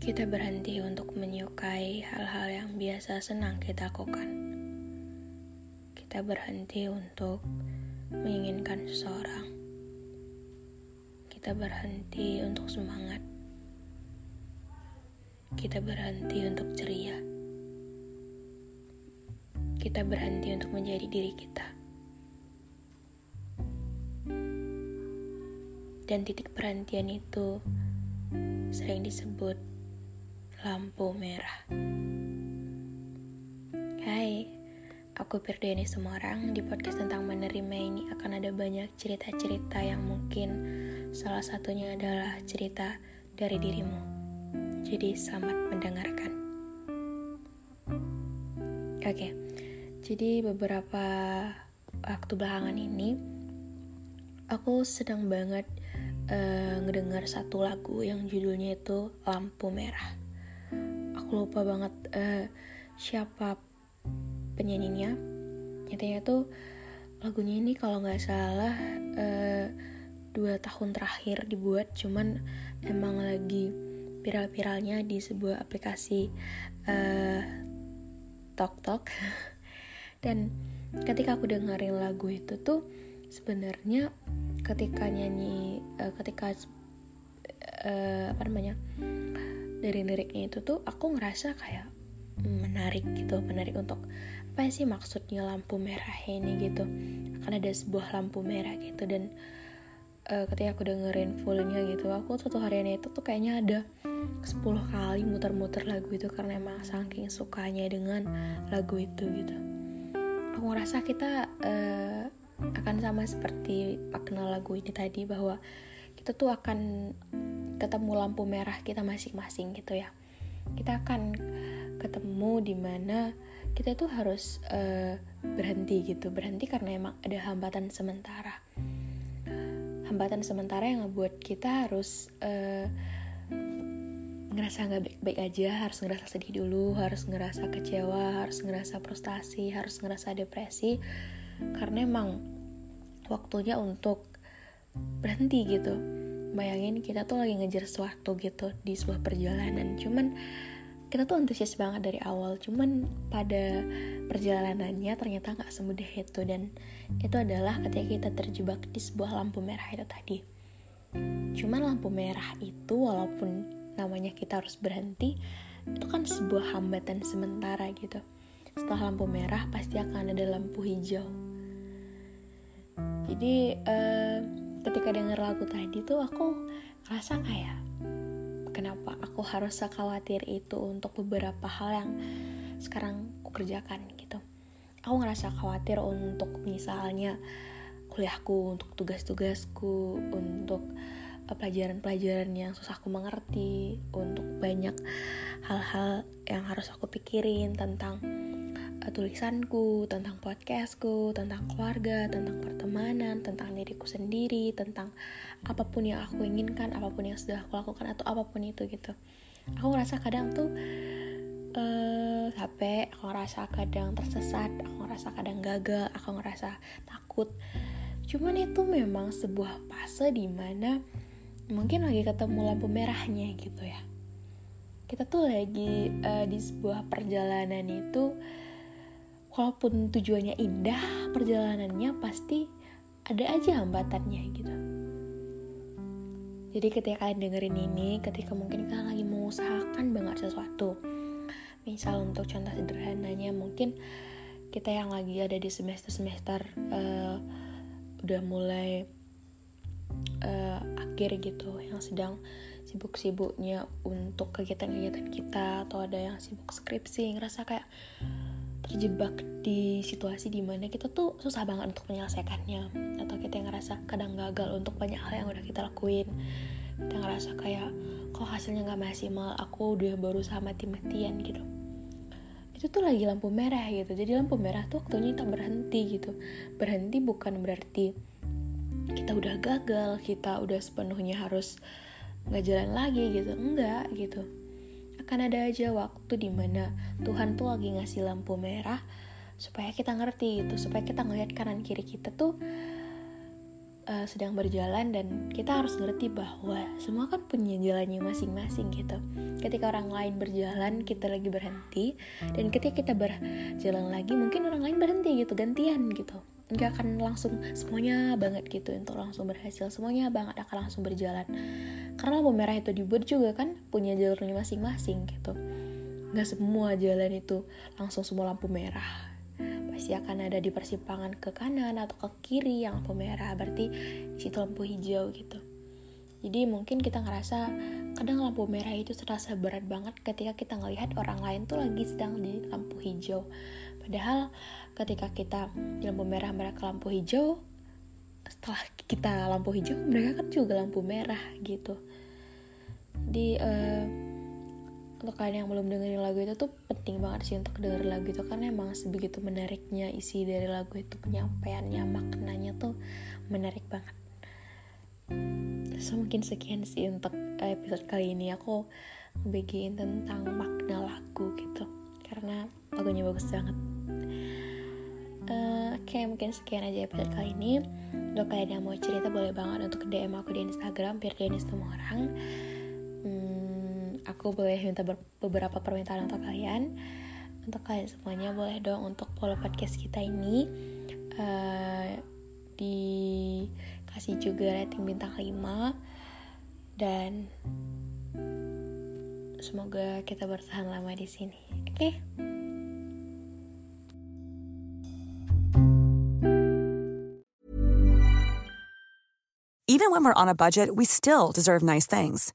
Kita berhenti untuk menyukai hal-hal yang biasa senang kita lakukan. Kita berhenti untuk menginginkan seseorang. Kita berhenti untuk semangat. Kita berhenti untuk ceria. Kita berhenti untuk menjadi diri kita. Dan titik perhentian itu sering disebut lampu merah. Hai, aku Firdiani orang Di podcast tentang menerima ini akan ada banyak cerita-cerita yang mungkin salah satunya adalah cerita dari dirimu. Jadi selamat mendengarkan. Oke, jadi beberapa waktu belakangan ini aku sedang banget uh, ngedengar satu lagu yang judulnya itu Lampu Merah aku lupa banget uh, siapa penyanyinya. Intinya tuh lagunya ini kalau nggak salah uh, dua tahun terakhir dibuat cuman emang lagi viral-viralnya di sebuah aplikasi uh, Tok Tok. Dan ketika aku dengerin lagu itu tuh sebenarnya ketika nyanyi uh, ketika uh, apa namanya dari liriknya itu tuh aku ngerasa kayak menarik gitu menarik untuk apa sih maksudnya lampu merah ini gitu. Akan ada sebuah lampu merah gitu dan uh, ketika aku dengerin fullnya gitu aku satu harian itu tuh kayaknya ada 10 kali muter-muter lagu itu karena emang saking sukanya dengan lagu itu gitu. Aku ngerasa kita uh, akan sama seperti makna lagu ini tadi bahwa kita tuh akan ketemu lampu merah kita masing-masing gitu ya. Kita akan ketemu di mana kita tuh harus uh, berhenti gitu. Berhenti karena emang ada hambatan sementara. Hambatan sementara yang ngebuat kita harus uh, ngerasa nggak baik-baik aja. Harus ngerasa sedih dulu harus ngerasa kecewa harus ngerasa frustasi harus ngerasa depresi. Karena emang waktunya untuk berhenti gitu bayangin kita tuh lagi ngejar sesuatu gitu di sebuah perjalanan. Cuman kita tuh antusias banget dari awal. Cuman pada perjalanannya ternyata nggak semudah itu. Dan itu adalah ketika kita terjebak di sebuah lampu merah itu tadi. Cuman lampu merah itu walaupun namanya kita harus berhenti itu kan sebuah hambatan sementara gitu. Setelah lampu merah pasti akan ada lampu hijau. Jadi uh, ketika denger lagu tadi tuh aku ngerasa kayak kenapa aku harus sekhawatir itu untuk beberapa hal yang sekarang aku kerjakan gitu. Aku ngerasa khawatir untuk misalnya kuliahku untuk tugas-tugasku untuk eh, pelajaran-pelajaran yang susah aku mengerti untuk banyak hal-hal yang harus aku pikirin tentang tulisanku, tentang podcastku, tentang keluarga, tentang pertemanan, tentang diriku sendiri, tentang apa pun yang aku inginkan, apa pun yang sudah aku lakukan atau apa pun itu gitu. Aku ngerasa kadang tuh uh, capek, aku ngerasa kadang tersesat, aku ngerasa kadang gagal, aku ngerasa takut. Cuman itu memang sebuah fase di mana mungkin lagi ketemu lampu merahnya gitu ya. Kita tuh lagi uh, di sebuah perjalanan itu walaupun tujuannya indah perjalanannya pasti ada aja hambatannya gitu. Jadi ketika kalian dengerin ini ketika mungkin kalian lagi mengusahakan banget sesuatu misal untuk contoh sederhananya mungkin kita yang lagi ada di semester-semester uh, udah mulai uh, akhir gitu yang sedang sibuk-sibuknya untuk kegiatan-kegiatan kita atau ada yang sibuk skripsi ngerasa kayak terjebak di situasi di mana kita tuh susah banget untuk menyelesaikannya. Atau kita yang ngerasa kadang gagal untuk banyak hal yang udah kita lakuin. Kita ngerasa kayak kok hasilnya nggak maksimal? Aku udah baru sama mati-matian gitu. Itu tuh lagi lampu merah gitu. Jadi lampu merah tuh waktunya kita berhenti gitu. Berhenti bukan berarti kita udah gagal kita udah sepenuhnya harus nggak jalan lagi gitu. Enggak gitu akan ada aja waktu di mana Tuhan tuh lagi ngasih lampu merah supaya kita ngerti gitu supaya kita ngelihat kanan kiri kita tuh uh, sedang berjalan dan kita harus ngerti bahwa semua kan punya jalannya masing-masing gitu. Ketika orang lain berjalan, kita lagi berhenti dan ketika kita berjalan lagi, mungkin orang lain berhenti gitu, gantian gitu. Nggak akan langsung semuanya banget gitu untuk langsung berhasil, semuanya banget akan langsung berjalan. Karena lampu merah itu dibuat juga kan punya jalurnya masing-masing gitu. Nggak semua jalan itu langsung semua lampu merah. Pasti akan ada di persimpangan ke kanan atau ke kiri yang lampu merah berarti situ lampu hijau gitu. Jadi mungkin kita ngerasa kadang lampu merah itu terasa berat banget ketika kita ngelihat orang lain tuh lagi sedang di lampu hijau. Padahal ketika kita di lampu merah mereka lampu hijau setelah kita lampu hijau mereka kan juga lampu merah gitu di uh, untuk kalian yang belum dengerin lagu itu tuh penting banget sih untuk denger lagu itu karena emang sebegitu menariknya isi dari lagu itu penyampaiannya maknanya tuh menarik banget. So mungkin sekian sih untuk episode kali ini. Aku bagiin tentang makna lagu gitu karena lagunya bagus banget. Uh, oke okay, mungkin sekian aja episode kali ini. Untuk kalian yang mau cerita boleh banget untuk DM aku di Instagram biar Dennis semua orang aku boleh minta beberapa permintaan untuk kalian untuk kalian semuanya boleh dong untuk follow podcast kita ini uh, dikasih juga rating bintang 5 dan semoga kita bertahan lama di sini oke okay? Even when we're on a budget, we still deserve nice things.